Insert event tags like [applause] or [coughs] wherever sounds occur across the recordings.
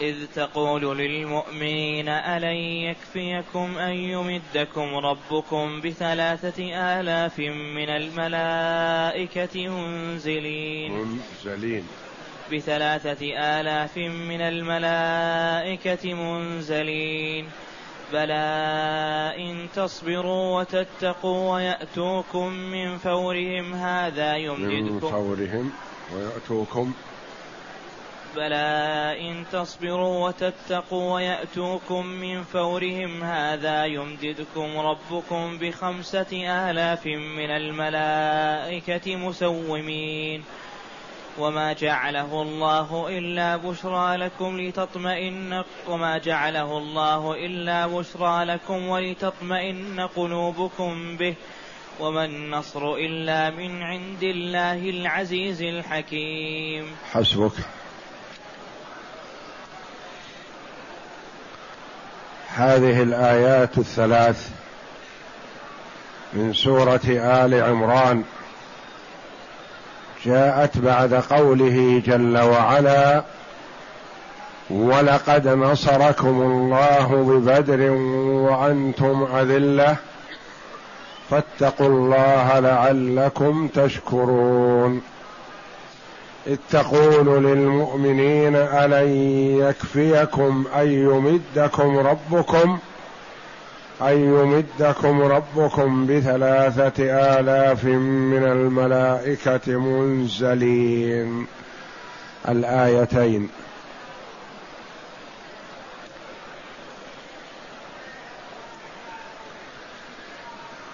إذ تقول للمؤمنين ألن يكفيكم أن يمدكم ربكم بثلاثة آلاف من الملائكة منزلين. منزلين. بثلاثة آلاف من الملائكة منزلين. بلى إن تصبروا وتتقوا ويأتوكم من فورهم هذا يمددكم. من فورهم ويأتوكم. بلى إن تصبروا وتتقوا ويأتوكم من فورهم هذا يمددكم ربكم بخمسة آلاف من الملائكة مسومين وما جعله الله إلا بشرى لكم لتطمئن وما جعله الله إلا بشرى لكم ولتطمئن قلوبكم به وما النصر إلا من عند الله العزيز الحكيم حسبك. هذه الآيات الثلاث من سورة آل عمران جاءت بعد قوله جل وعلا ولقد نصركم الله ببدر وأنتم أذلة فاتقوا الله لعلكم تشكرون إذ تقول للمؤمنين ألن يكفيكم أن يمدكم ربكم أن يمدكم ربكم بثلاثة آلاف من الملائكة منزلين. الآيتين.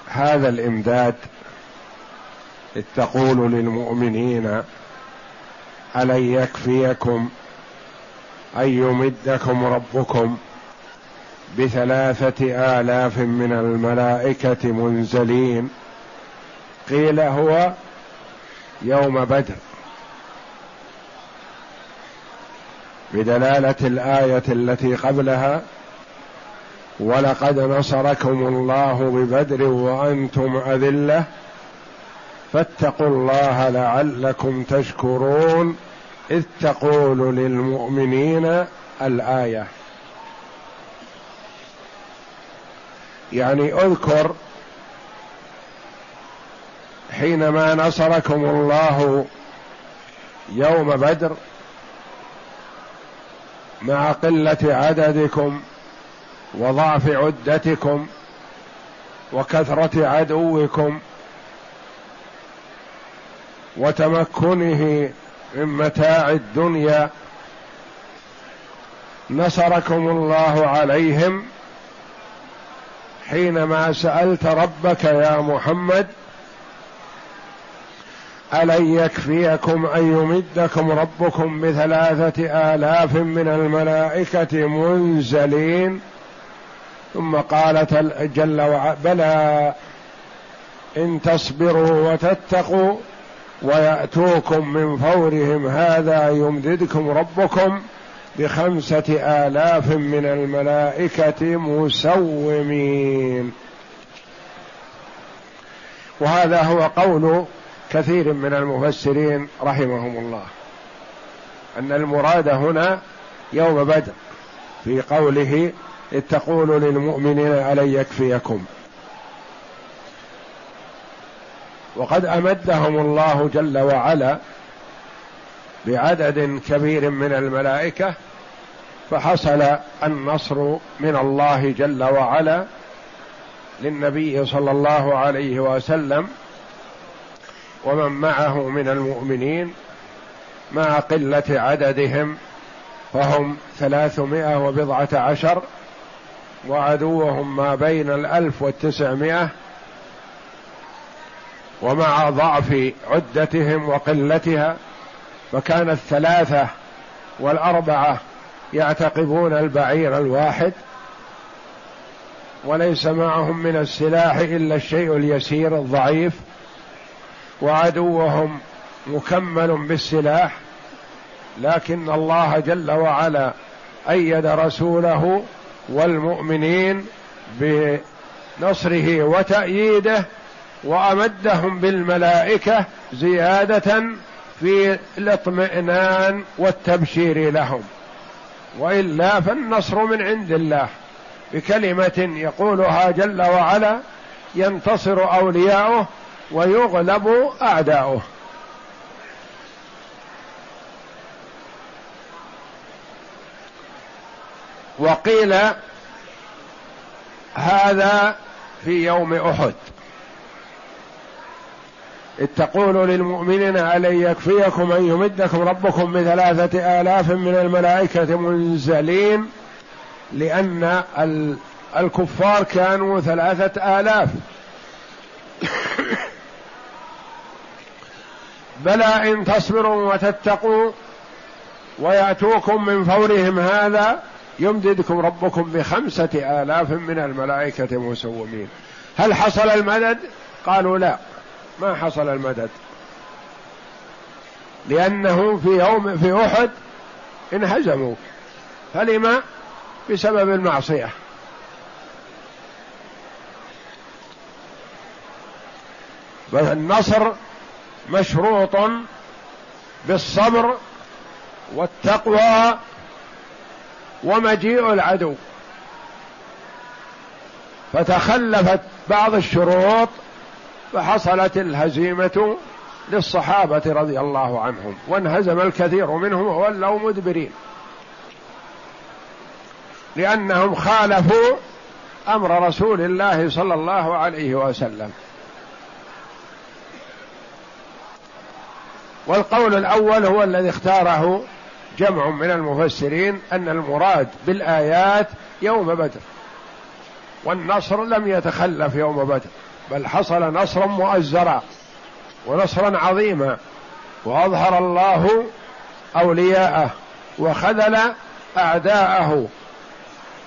هذا الإمداد تقول للمؤمنين ألن يكفيكم أن يمدكم ربكم بثلاثة آلاف من الملائكة منزلين. قيل هو يوم بدر. بدلالة الآية التي قبلها ولقد نصركم الله ببدر وأنتم أذلة فاتقوا الله لعلكم تشكرون إذ تقول للمؤمنين الآية. يعني أذكر حينما نصركم الله يوم بدر مع قلة عددكم وضعف عدتكم وكثرة عدوكم وتمكنه من متاع الدنيا نصركم الله عليهم حينما سألت ربك يا محمد ألن يكفيكم أن يمدكم ربكم بثلاثة آلاف من الملائكة منزلين؟ ثم قالت جل وعلا بلى إن تصبروا وتتقوا ويأتوكم من فورهم هذا يمددكم ربكم بخمسة آلاف من الملائكة مسومين. وهذا هو قول كثير من المفسرين رحمهم الله أن المراد هنا يوم بدر في قوله تقول للمؤمنين ألن يكفيكم. وقد أمدهم الله جل وعلا بعدد كبير من الملائكة فحصل النصر من الله جل وعلا للنبي صلى الله عليه وسلم ومن معه من المؤمنين مع قلة عددهم فهم ثلاثمائة وبضعة عشر وعدوهم ما بين الألف والتسعمائة ومع ضعف عدتهم وقلتها فكان الثلاثة والأربعة يعتقبون البعير الواحد وليس معهم من السلاح إلا الشيء اليسير الضعيف وعدوهم مكمل بالسلاح لكن الله جل وعلا أيد رسوله والمؤمنين بنصره وتأييده وأمدهم بالملائكة زيادة في الاطمئنان والتبشير لهم. وإلا فالنصر من عند الله. بكلمة يقولها جل وعلا ينتصر أولياؤه ويغلب أعداؤه. وقيل هذا في يوم أحد. تقول للمؤمنين ألن يكفيكم أن يمدكم ربكم بثلاثة آلاف من الملائكة منزلين لأن الكفار كانوا ثلاثة آلاف. بلى إن تصبروا وتتقوا ويأتوكم من فورهم هذا يمددكم ربكم بخمسة آلاف من الملائكة مسومين. هل حصل المدد؟ قالوا لا. ما حصل المدد. لأنه في يوم في أحد انهزموا. فلما بسبب المعصية. النصر مشروط بالصبر والتقوى ومجيء العدو. فتخلفت بعض الشروط فحصلت الهزيمة للصحابة رضي الله عنهم وانهزم الكثير منهم وولوا مدبرين. لأنهم خالفوا أمر رسول الله صلى الله عليه وسلم. والقول الأول هو الذي اختاره جمع من المفسرين أن المراد بالآيات يوم بدر والنصر لم يتخلف يوم بدر. بل حصل نصرا مؤزرا ونصرا عظيما. وأظهر الله أولياءه وخذل أعداءه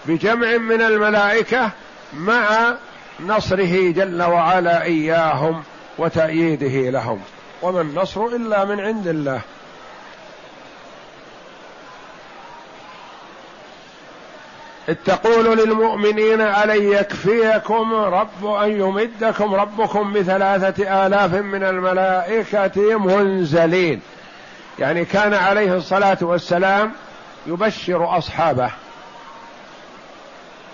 بجمع من الملائكة مع نصره جل وعلا إياهم وتأييده لهم. وما النصر إلا من عند الله. تقول للمؤمنين ألن يكفيكم رب أن يمدكم ربكم بثلاثة آلاف من الملائكة منزلين. يعني كان عليه الصلاة والسلام يبشر أصحابه.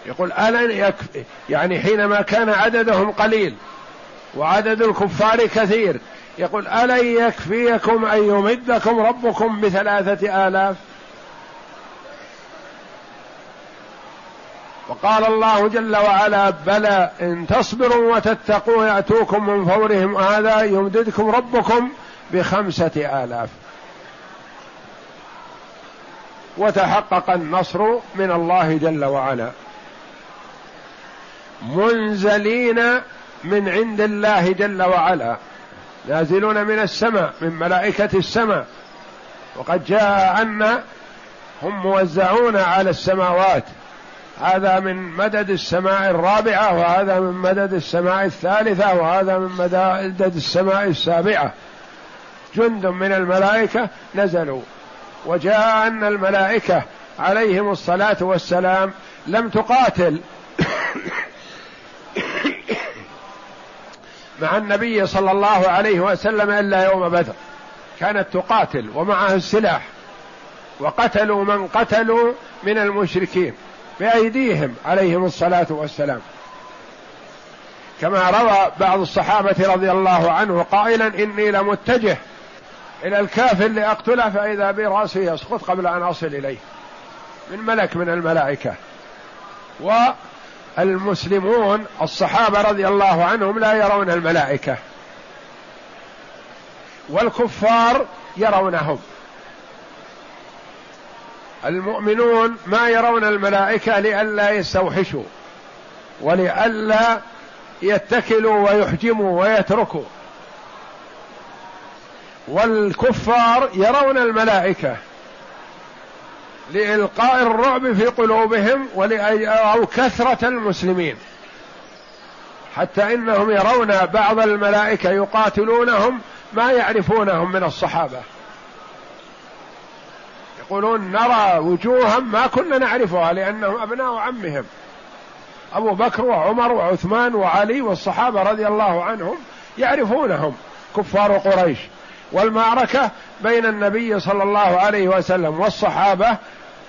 يقول ألن يكفي يعني حينما كان عددهم قليل وعدد الكفار كثير يقول ألن يكفيكم أن يمدكم ربكم بثلاثة آلاف وقال الله جل وعلا بلى إن تصبروا وتتقوا يأتوكم من فورهم هذا يمددكم ربكم بخمسة آلاف. وتحقق النصر من الله جل وعلا. منزلين من عند الله جل وعلا. نازلون من السماء من ملائكة السماء. وقد جاء أن هم موزعون على السماوات. هذا من مدد السماء الرابعة وهذا من مدد السماء الثالثة وهذا من مدد السماء السابعة. جند من الملائكة نزلوا وجاء أن الملائكة عليهم الصلاة والسلام لم تقاتل. [coughs] مع النبي صلى الله عليه وسلم إلا يوم بدر. كانت تقاتل ومعها السلاح. وقتلوا من قتلوا من المشركين. بأيديهم عليهم الصلاة والسلام. كما روى بعض الصحابة رضي الله عنه قائلا إني لمتجه إلى الكافر لأقتله فإذا برأسه يسقط قبل أن أصل إليه. من ملك من الملائكة. والمسلمون الصحابة رضي الله عنهم لا يرون الملائكة. والكفار يرونهم. المؤمنون ما يرون الملائكة لئلا يستوحشوا ولئلا يتكلوا ويحجموا ويتركوا. والكفار يرون الملائكة لإلقاء الرعب في قلوبهم أو كثرة المسلمين. حتى إنهم يرون بعض الملائكة يقاتلونهم ما يعرفونهم من الصحابة. يقولون نرى وجوها ما كنا نعرفها لأنهم أبناء عمهم. أبو بكر وعمر وعثمان وعلي والصحابة رضي الله عنهم يعرفونهم كفار قريش. والمعركة بين النبي صلى الله عليه وسلم والصحابة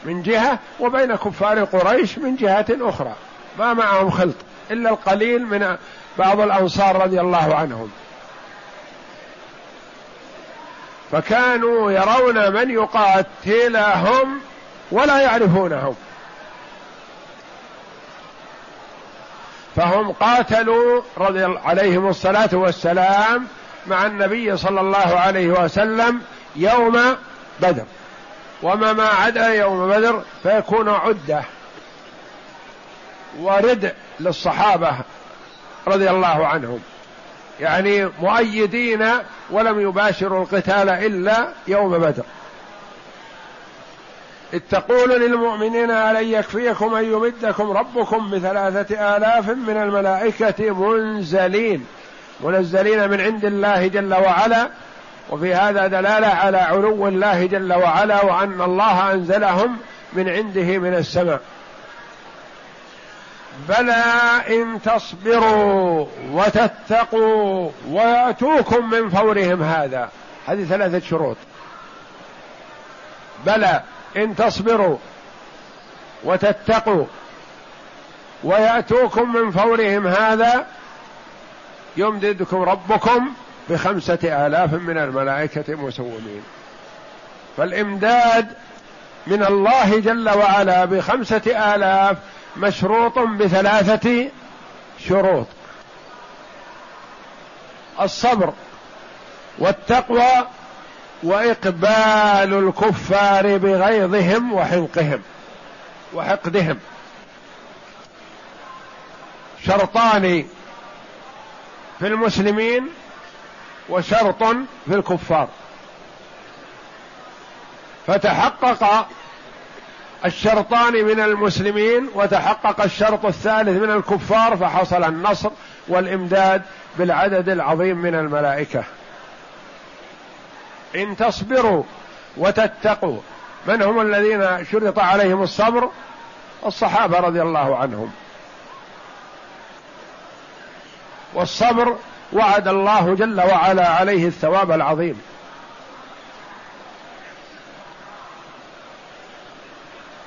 من جهة وبين كفار قريش من جهة أخرى. ما معهم خلط إلا القليل من بعض الأنصار رضي الله عنهم. فكانوا يرون من يقاتلهم ولا يعرفونهم. فهم قاتلوا رضي عليهم الصلاة والسلام مع النبي صلى الله عليه وسلم يوم بدر. وما ما عدا يوم بدر فيكون عدة ورد للصحابة رضي الله عنهم. يعني مؤيدين ولم يباشروا القتال إلا يوم بدر. إذ تقول للمؤمنين ألن يكفيكم أن يمدكم ربكم بثلاثة آلاف من الملائكة منزلين. منزلين من عند الله جل وعلا. وفي هذا دلالة على علو الله جل وعلا وأن الله أنزلهم من عنده من السماء. بلى إن تصبروا وتتقوا ويأتوكم من فورهم هذا. هذه ثلاثة شروط. بلى إن تصبروا وتتقوا ويأتوكم من فورهم هذا يمددكم ربكم بخمسة آلاف من الملائكة مسومين. فالإمداد من الله جل وعلا بخمسة آلاف مشروط بثلاثة شروط. الصبر والتقوى وإقبال الكفار بغيظهم وحنقهم وحقدهم. شرطان في المسلمين وشرط في الكفار. فتحقق الشرطان من المسلمين وتحقق الشرط الثالث من الكفار فحصل النصر والإمداد بالعدد العظيم من الملائكة. إن تصبروا وتتقوا من هم الذين شرط عليهم الصبر؟ الصحابة رضي الله عنهم. والصبر وعد الله جل وعلا عليه الثواب العظيم.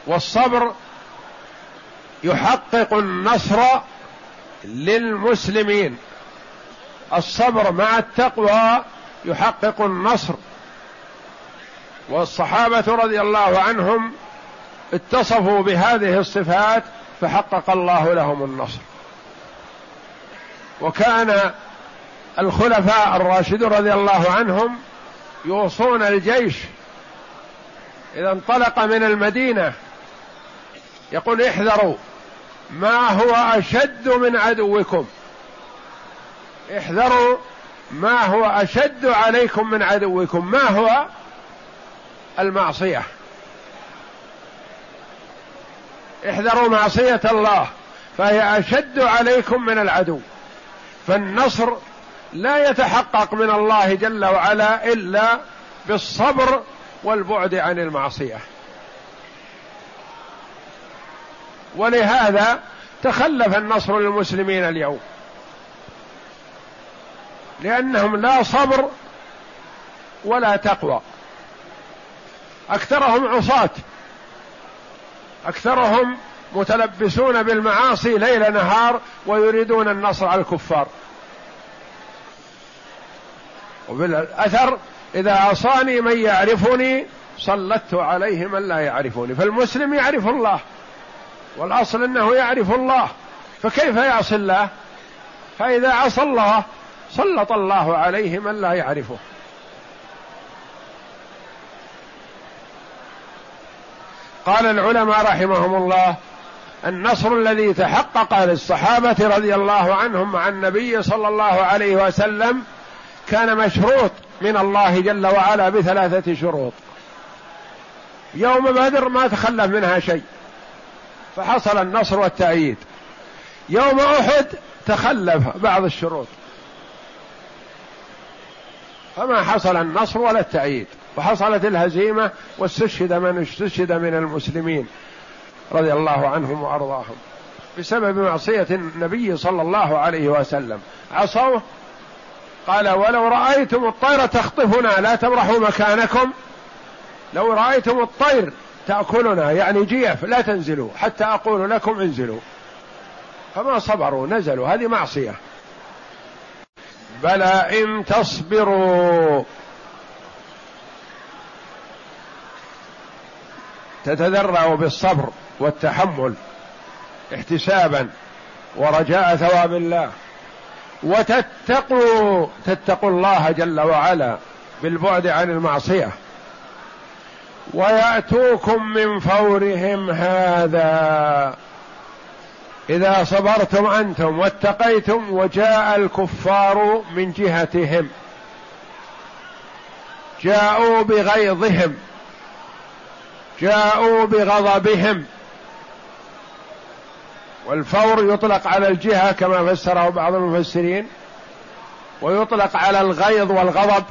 والصبر يحقق النصر للمسلمين. الصبر مع التقوى يحقق النصر. والصحابة رضي الله عنهم اتصفوا بهذه الصفات فحقق الله لهم النصر. وكان الخلفاء الراشدون رضي الله عنهم يوصون الجيش. إذا انطلق من المدينة يقول احذروا ما هو أشد من عدوكم؟ احذروا ما هو أشد عليكم من عدوكم؟ ما هو المعصية؟ احذروا معصية الله فهي أشد عليكم من العدو. فالنصر لا يتحقق من الله جل وعلا إلا بالصبر والبعد عن المعصية. ولهذا تخلف النصر للمسلمين اليوم. لأنهم لا صبر ولا تقوى. أكثرهم عصاة. أكثرهم متلبسون بالمعاصي ليل نهار ويريدون النصر على الكفار. وبالأثر إذا عصاني من يعرفني سلطت عليه من لا يعرفني فالمسلم يعرف الله. والأصل أنه يعرف الله. فكيف يعصي الله؟ فإذا عصى الله سلط الله عليه من لا يعرفه. قال العلماء رحمهم الله النصر الذي تحقق للصحابة رضي الله عنهم مع النبي صلى الله عليه وسلم كان مشروط من الله جل وعلا بثلاثة شروط. يوم بدر ما تخلف منها شيء. فحصل النصر والتأييد. يوم أحد تخلف بعض الشروط. فما حصل النصر ولا التأييد. وحصلت الهزيمة واستشهد من استشهد من المسلمين رضي الله عنهم وأرضاهم. بسبب معصية النبي صلى الله عليه وسلم. عصوه قال ولو رأيتم الطير تخطفنا لا تبرحوا مكانكم. لو رأيتم الطير تأكلنا يعني جيف لا تنزلوا حتى أقول لكم انزلوا. فما صبروا نزلوا هذه معصية. بلى إن تصبروا. تتذرع بالصبر والتحمل احتسابا ورجاء ثواب الله. وتتقوا تتقوا الله جل وعلا بالبعد عن المعصية. ويأتوكم من فورهم هذا. إذا صبرتم أنتم واتقيتم وجاء الكفار من جهتهم. جاءوا بغيظهم. جاءوا بغضبهم. والفور يطلق على الجهة كما فسره بعض المفسرين ويطلق على الغيظ والغضب.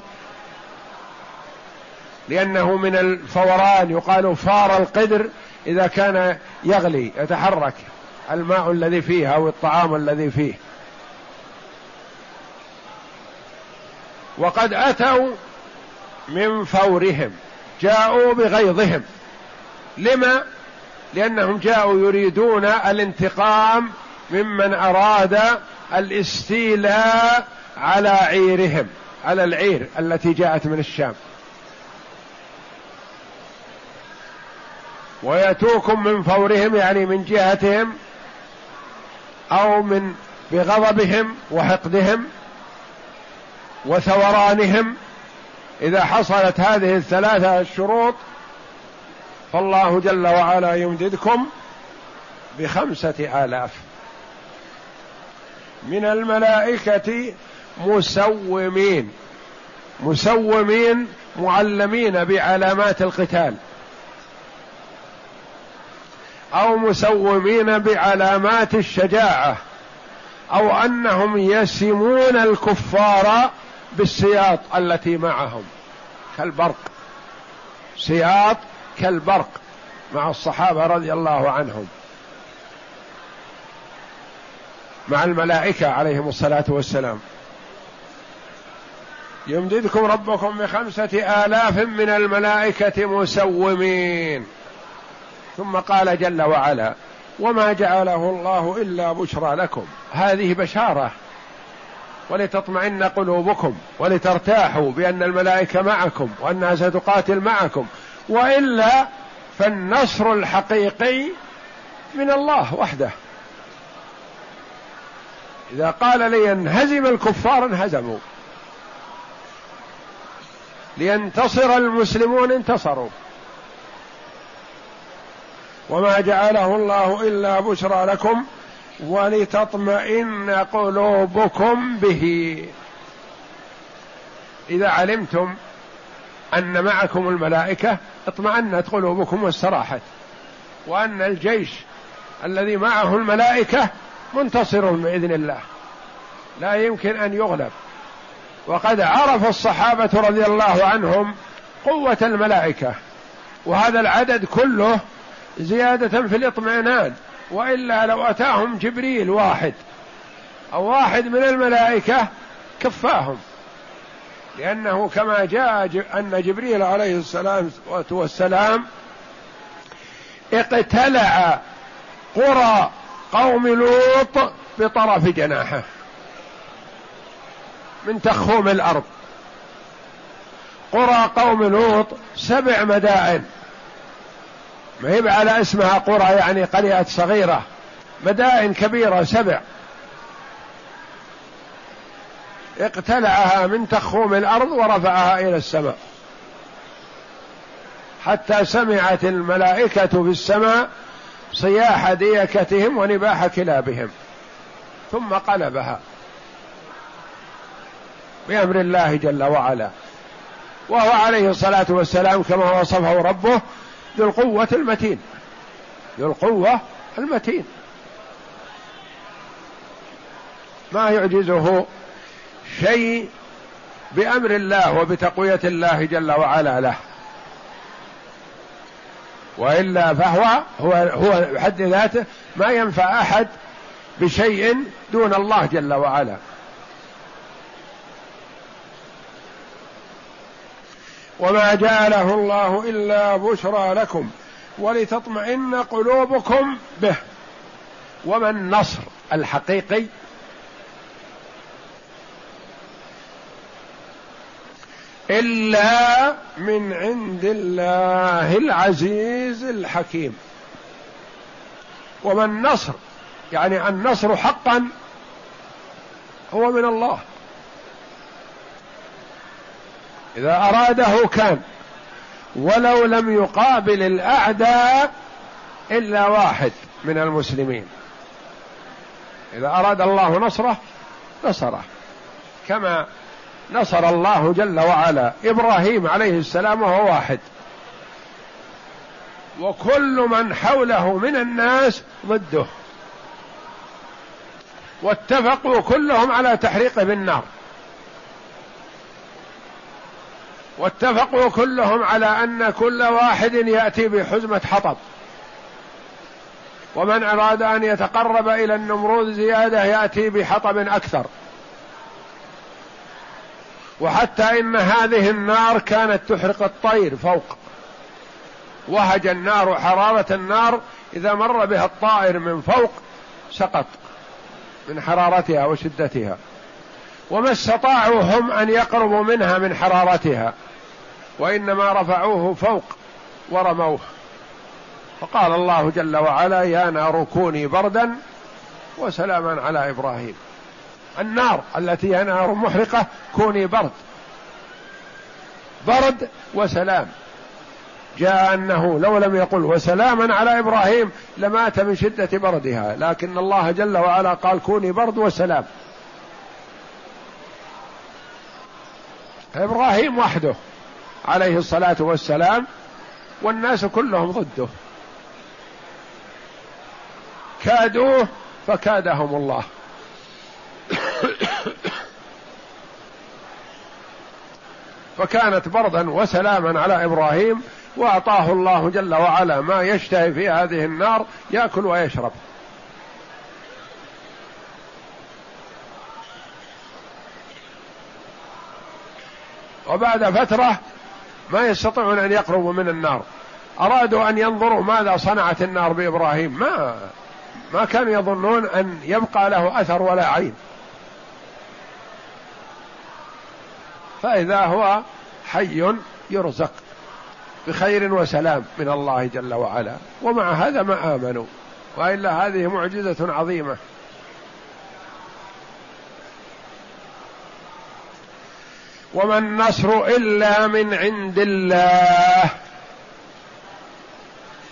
لأنه من الفوران يقال فار القدر إذا كان يغلي يتحرك. الماء الذي فيه أو الطعام الذي فيه. وقد أتوا من فورهم جاءوا بغيظهم. لما؟ لأنهم جاءوا يريدون الانتقام ممن أراد الاستيلاء على عيرهم على العير التي جاءت من الشام. ويأتوكم من فورهم يعني من جهتهم أو من بغضبهم وحقدهم وثورانهم. إذا حصلت هذه الثلاثة الشروط فالله جل وعلا يمددكم بخمسة آلاف. من الملائكة مسومين مسومين معلمين بعلامات القتال. أو مسومين بعلامات الشجاعة أو أنهم يسمون الكفار بالسياط التي معهم. كالبرق. سياط كالبرق مع الصحابة رضي الله عنهم. مع الملائكة عليهم الصلاة والسلام. يمددكم ربكم بخمسة آلاف من الملائكة مسومين. ثم قال جل وعلا وما جعله الله إلا بشرى لكم. هذه بشارة. ولتطمئن قلوبكم ولترتاحوا بأن الملائكة معكم وانها ستقاتل معكم. وإلا فالنصر الحقيقي من الله وحده. إذا قال لينهزم الكفار انهزموا. لينتصر المسلمون انتصروا. وما جعله الله إلا بشرى لكم ولتطمئن قلوبكم به. إذا علمتم أن معكم الملائكة اطمأنت قلوبكم واستراحت. وأن الجيش الذي معه الملائكة منتصر بإذن الله. لا يمكن أن يغلب. وقد عرف الصحابة رضي الله عنهم قوة الملائكة. وهذا العدد كله زيادة في الاطمئنان وإلا لو أتاهم جبريل واحد أو واحد من الملائكة كفاهم. لأنه كما جاء أن جبريل عليه الصلاة والسلام اقتلع قرى قوم لوط بطرف جناحه من تخوم الأرض. قرى قوم لوط سبع مدائن. ما هي على اسمها قرى يعني قرية صغيرة مدائن كبيرة سبع. اقتلعها من تخوم الأرض ورفعها إلى السماء. حتى سمعت الملائكة في السماء صياح ديكتهم ونباح كلابهم. ثم قلبها. بأمر الله جل وعلا. وهو عليه الصلاة والسلام كما وصفه ربه ذو القوة المتين. ذو القوة المتين. ما يعجزه شيء بأمر الله وبتقوية الله جل وعلا له. وإلا فهو هو هو بحد ذاته ما ينفع أحد بشيء دون الله جل وعلا. وما جعله الله إلا بشرى لكم ولتطمئن قلوبكم به. وما النصر الحقيقي؟ إلا من عند الله العزيز الحكيم. وما النصر؟ يعني النصر حقا هو من الله. إذا أراده كان. ولو لم يقابل الأعداء إلا واحد من المسلمين. إذا أراد الله نصره نصره. كما نصر الله جل وعلا إبراهيم عليه السلام وهو واحد. وكل من حوله من الناس ضده. واتفقوا كلهم على تحريقه بالنار. واتفقوا كلهم على أن كل واحد يأتي بحزمة حطب. ومن أراد أن يتقرب إلى النمرود زيادة يأتي بحطب أكثر. وحتى إن هذه النار كانت تحرق الطير فوق. وهج النار حرارة النار إذا مر بها الطائر من فوق سقط من حرارتها وشدتها. وما استطاعوا هم أن يقربوا منها من حرارتها. وإنما رفعوه فوق ورموه. فقال الله جل وعلا يا نار كوني بردا وسلاما على إبراهيم. النار التي هي نار محرقة كوني برد. برد وسلام. جاء أنه لو لم يقل وسلاما على إبراهيم لمات من شدة بردها لكن الله جل وعلا قال كوني برد وسلام. إبراهيم وحده. عليه الصلاة والسلام والناس كلهم ضده. كادوه فكادهم الله. فكانت بردا وسلاما على إبراهيم وأعطاه الله جل وعلا ما يشتهي في هذه النار يأكل ويشرب. وبعد فترة ما يستطيعون أن يقربوا من النار. أرادوا أن ينظروا ماذا صنعت النار بإبراهيم. ما ما كانوا يظنون أن يبقى له أثر ولا عين. فإذا هو حي يرزق بخير وسلام من الله جل وعلا. ومع هذا ما آمنوا. وإلا هذه معجزة عظيمة. وما النصر إلا من عند الله.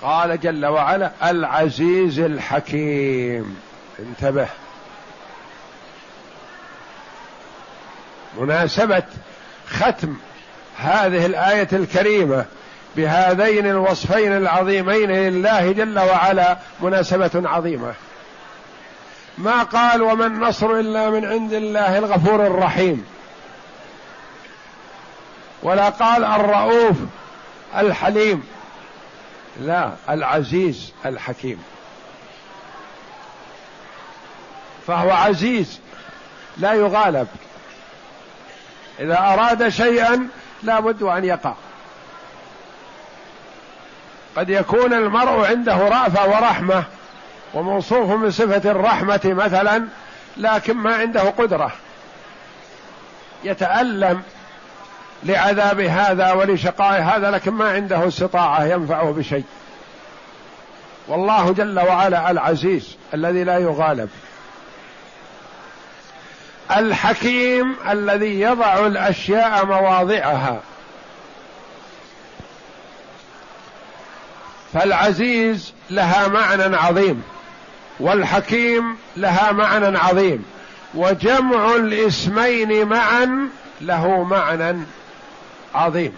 قال جل وعلا العزيز الحكيم. انتبه. مناسبة ختم هذه الآية الكريمة بهذين الوصفين العظيمين لله جل وعلا مناسبة عظيمة. ما قال وما النصر إلا من عند الله الغفور الرحيم. ولا قال الرؤوف الحليم لا العزيز الحكيم. فهو عزيز لا يغالب. إذا أراد شيئا لا بد أن يقع. قد يكون المرء عنده رأفة ورحمة وموصوف من صفة الرحمة مثلا لكن ما عنده قدرة. يتألم لعذاب هذا ولشقاء هذا لكن ما عنده استطاعة ينفعه بشيء. والله جل وعلا العزيز الذي لا يغالب. الحكيم الذي يضع الأشياء مواضعها. فالعزيز لها معنى عظيم والحكيم لها معنى عظيم وجمع الاسمين معا له معنى عظيم.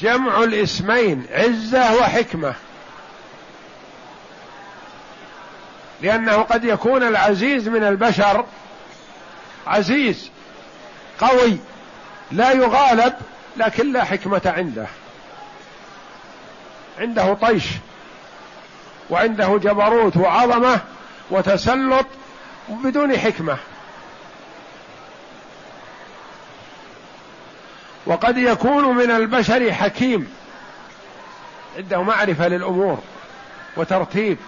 جمع الاسمين عزة وحكمة. لأنه قد يكون العزيز من البشر عزيز قوي لا يغالب لكن لا حكمة عنده. عنده طيش وعنده جبروت وعظمة وتسلط بدون حكمة. وقد يكون من البشر حكيم. عنده معرفة للأمور وترتيب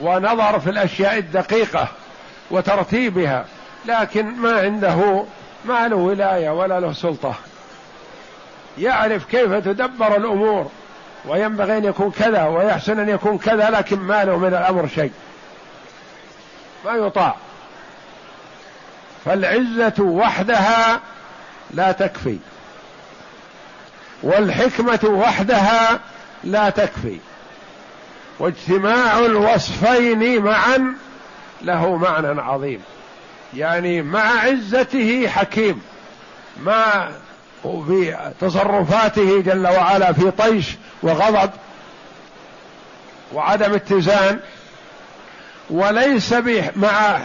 ونظر في الأشياء الدقيقة وترتيبها لكن ما عنده ما له ولاية ولا له سلطة. يعرف كيف تدبر الأمور وينبغي أن يكون كذا ويحسن أن يكون كذا لكن ما له من الأمر شيء. ما يطاع. فالعزة وحدها لا تكفي. والحكمة وحدها لا تكفي. واجتماع الوصفين معا له معنى عظيم. يعني مع عزته حكيم. مع في تصرفاته جل وعلا في طيش وغضب وعدم اتزان. وليس مع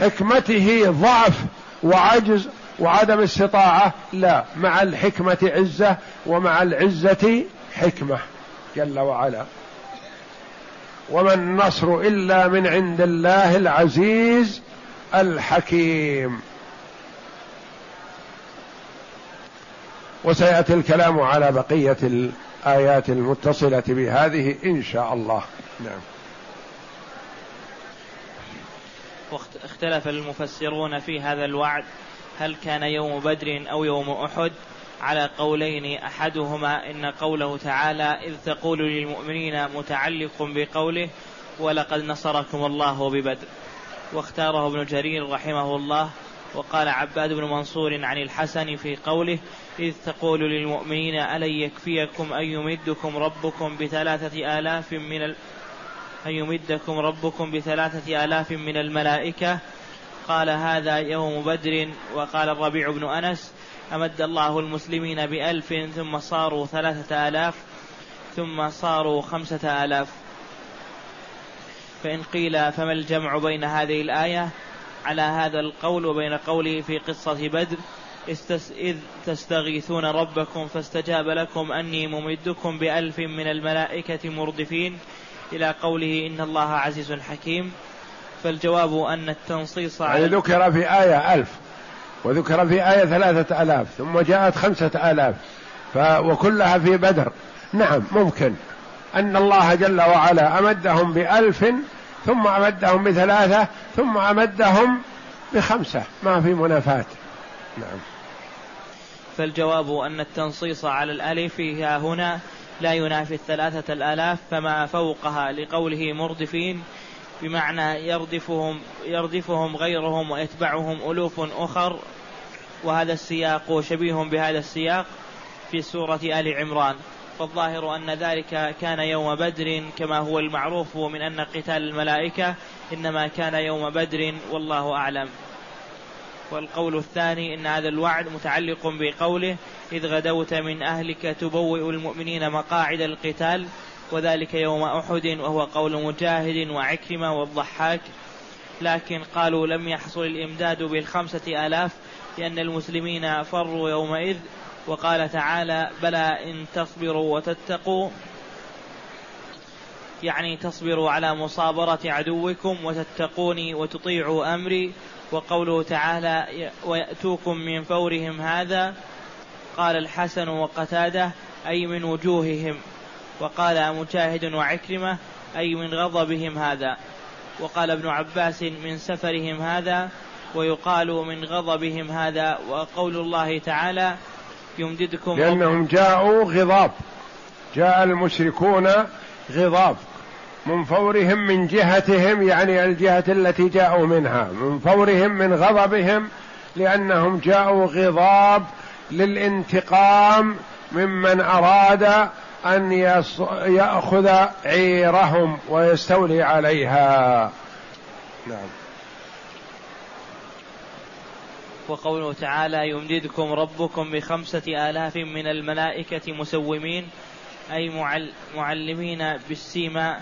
حكمته ضعف وعجز. وعدم استطاعة لا. مع الحكمة عزة ومع العزة حكمة جل وعلا. وما النصر إلا من عند الله العزيز الحكيم. وسيأتي الكلام على بقية الآيات المتصلة بهذه إن شاء الله. نعم. واختلف المفسرون في هذا الوعد. هل كان يوم بدر أو يوم أحد؟ على قولين أحدهما إن قوله تعالى إذ تقول للمؤمنين متعلق بقوله ولقد نصركم الله ببدر. واختاره ابن جرير رحمه الله وقال عباد بن منصور عن الحسن في قوله إذ تقول للمؤمنين ألن يكفيكم أن يمدكم ربكم بثلاثة آلاف من ال... أن يمدكم ربكم بثلاثة آلاف من الملائكة؟ قال هذا يوم بدر وقال الربيع بن أنس أمد الله المسلمين بألف ثم صاروا ثلاثة آلاف ثم صاروا خمسة آلاف. فإن قيل فما الجمع بين هذه الآية؟ على هذا القول وبين قوله في قصة بدر إذ تستغيثون ربكم فاستجاب لكم أني ممدكم بألف من الملائكة مردفين. إلى قوله إن الله عزيز حكيم. فالجواب أن التنصيص على يعني ذكر في آية ألف وذكر في آية ثلاثة آلاف ثم جاءت خمسة آلاف ف وكلها في بدر. نعم ممكن. أن الله جل وعلا أمدهم بألف ثم أمدهم بثلاثة ثم أمدهم بخمسة. ما في منافاة. نعم. فالجواب أن التنصيص على الألف ها هنا لا ينافي الثلاثة الآلاف فما فوقها لقوله مردفين بمعنى يردفهم يردفهم غيرهم ويتبعهم ألوف أخر. وهذا السياق شبيه بهذا السياق في سورة آل عمران. فالظاهر أن ذلك كان يوم بدر كما هو المعروف من أن قتال الملائكة إنما كان يوم بدر والله أعلم. والقول الثاني إن هذا الوعد متعلق بقوله إذ غدوت من أهلك تبوئ المؤمنين مقاعد القتال وذلك يوم أحد وهو قول مجاهد وعكرمة والضحاك. لكن قالوا لم يحصل الإمداد بالخمسة آلاف لأن المسلمين فروا يومئذ. وقال تعالى بلى إن تصبروا وتتقوا. يعني تصبروا على مصابرة عدوكم وتتقوني وتطيعوا أمري. وقوله تعالى ويأتوكم من فورهم هذا. قال الحسن وقتاده أي من وجوههم. وقال مجاهد وعكرمة أي من غضبهم هذا. وقال ابن عباس من سفرهم هذا ويقال من غضبهم هذا. وقول الله تعالى يمددكم لأنهم جاءوا غضاب. جاء المشركون غضاب. من فورهم من جهتهم يعني الجهة التي جاءوا منها. من فورهم من غضبهم لأنهم جاءوا غضاب للانتقام ممن أراد أن يأخذ عيرهم ويستولي عليها. نعم. وقوله تعالى يمددكم ربكم بخمسة آلاف من الملائكة مسومين أي معلمين بالسيما.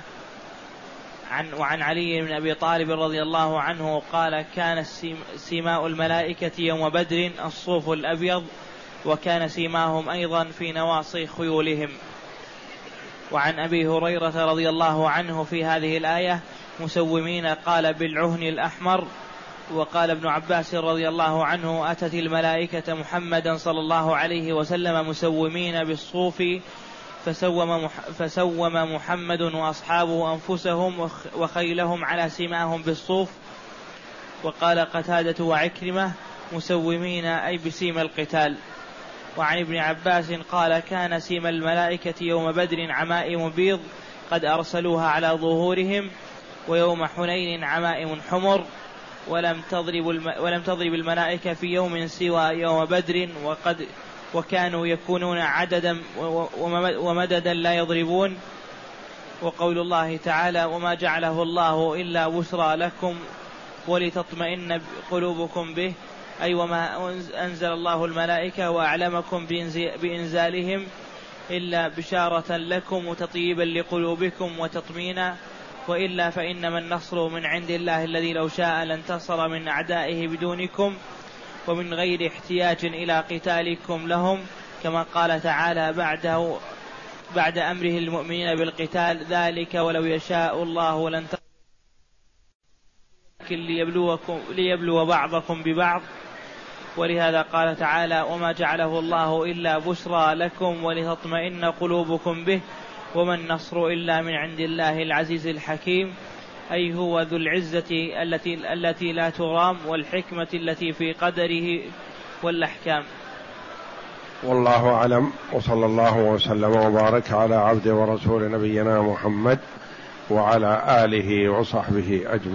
عن وعن علي بن أبي طالب رضي الله عنه قال كان سيماء الملائكة يوم بدر الصوف الأبيض وكان سيماهم أيضا في نواصي خيولهم. وعن أبي هريرة رضي الله عنه في هذه الآية مسومين قال بالعهن الأحمر وقال ابن عباس رضي الله عنه أتت الملائكة محمدا صلى الله عليه وسلم مسومين بالصوف فسوم, فسوم محمد وأصحابه أنفسهم وخيلهم على سماهم بالصوف. وقال قتادة وعكرمة مسومين أي بسيم القتال. وعن ابن عباس قال كان سيم الملائكة يوم بدر عمائم بيض قد أرسلوها على ظهورهم ويوم حنين عمائم حمر ولم تضرب ولم تضرب الملائكة في يوم سوى يوم بدر وقد وكانوا يكونون عددا ومددا لا يضربون وقول الله تعالى وما جعله الله إلا بشرى لكم ولتطمئن قلوبكم به أي وما أنزل الله الملائكة وأعلمكم بإنزالهم إلا بشارة لكم وتطيبا لقلوبكم وتطمينا وإلا فإنما النصر من عند الله الذي لو شاء لانتصر من أعدائه بدونكم ومن غير احتياج إلى قتالكم لهم كما قال تعالى بعده بعد أمره المؤمنين بالقتال ذلك ولو يشاء الله لانتصر لكن ليبلوكم ليبلو بعضكم ببعض ولهذا قال تعالى وما جعله الله إلا بشرى لكم ولتطمئن قلوبكم به وما النصر إلا من عند الله العزيز الحكيم أي هو ذو العزة التي التي لا ترام والحكمة التي في قدره والأحكام. والله أعلم وصلى الله وسلم وبارك على عبد ورسول نبينا محمد وعلى آله وصحبه أجمعين.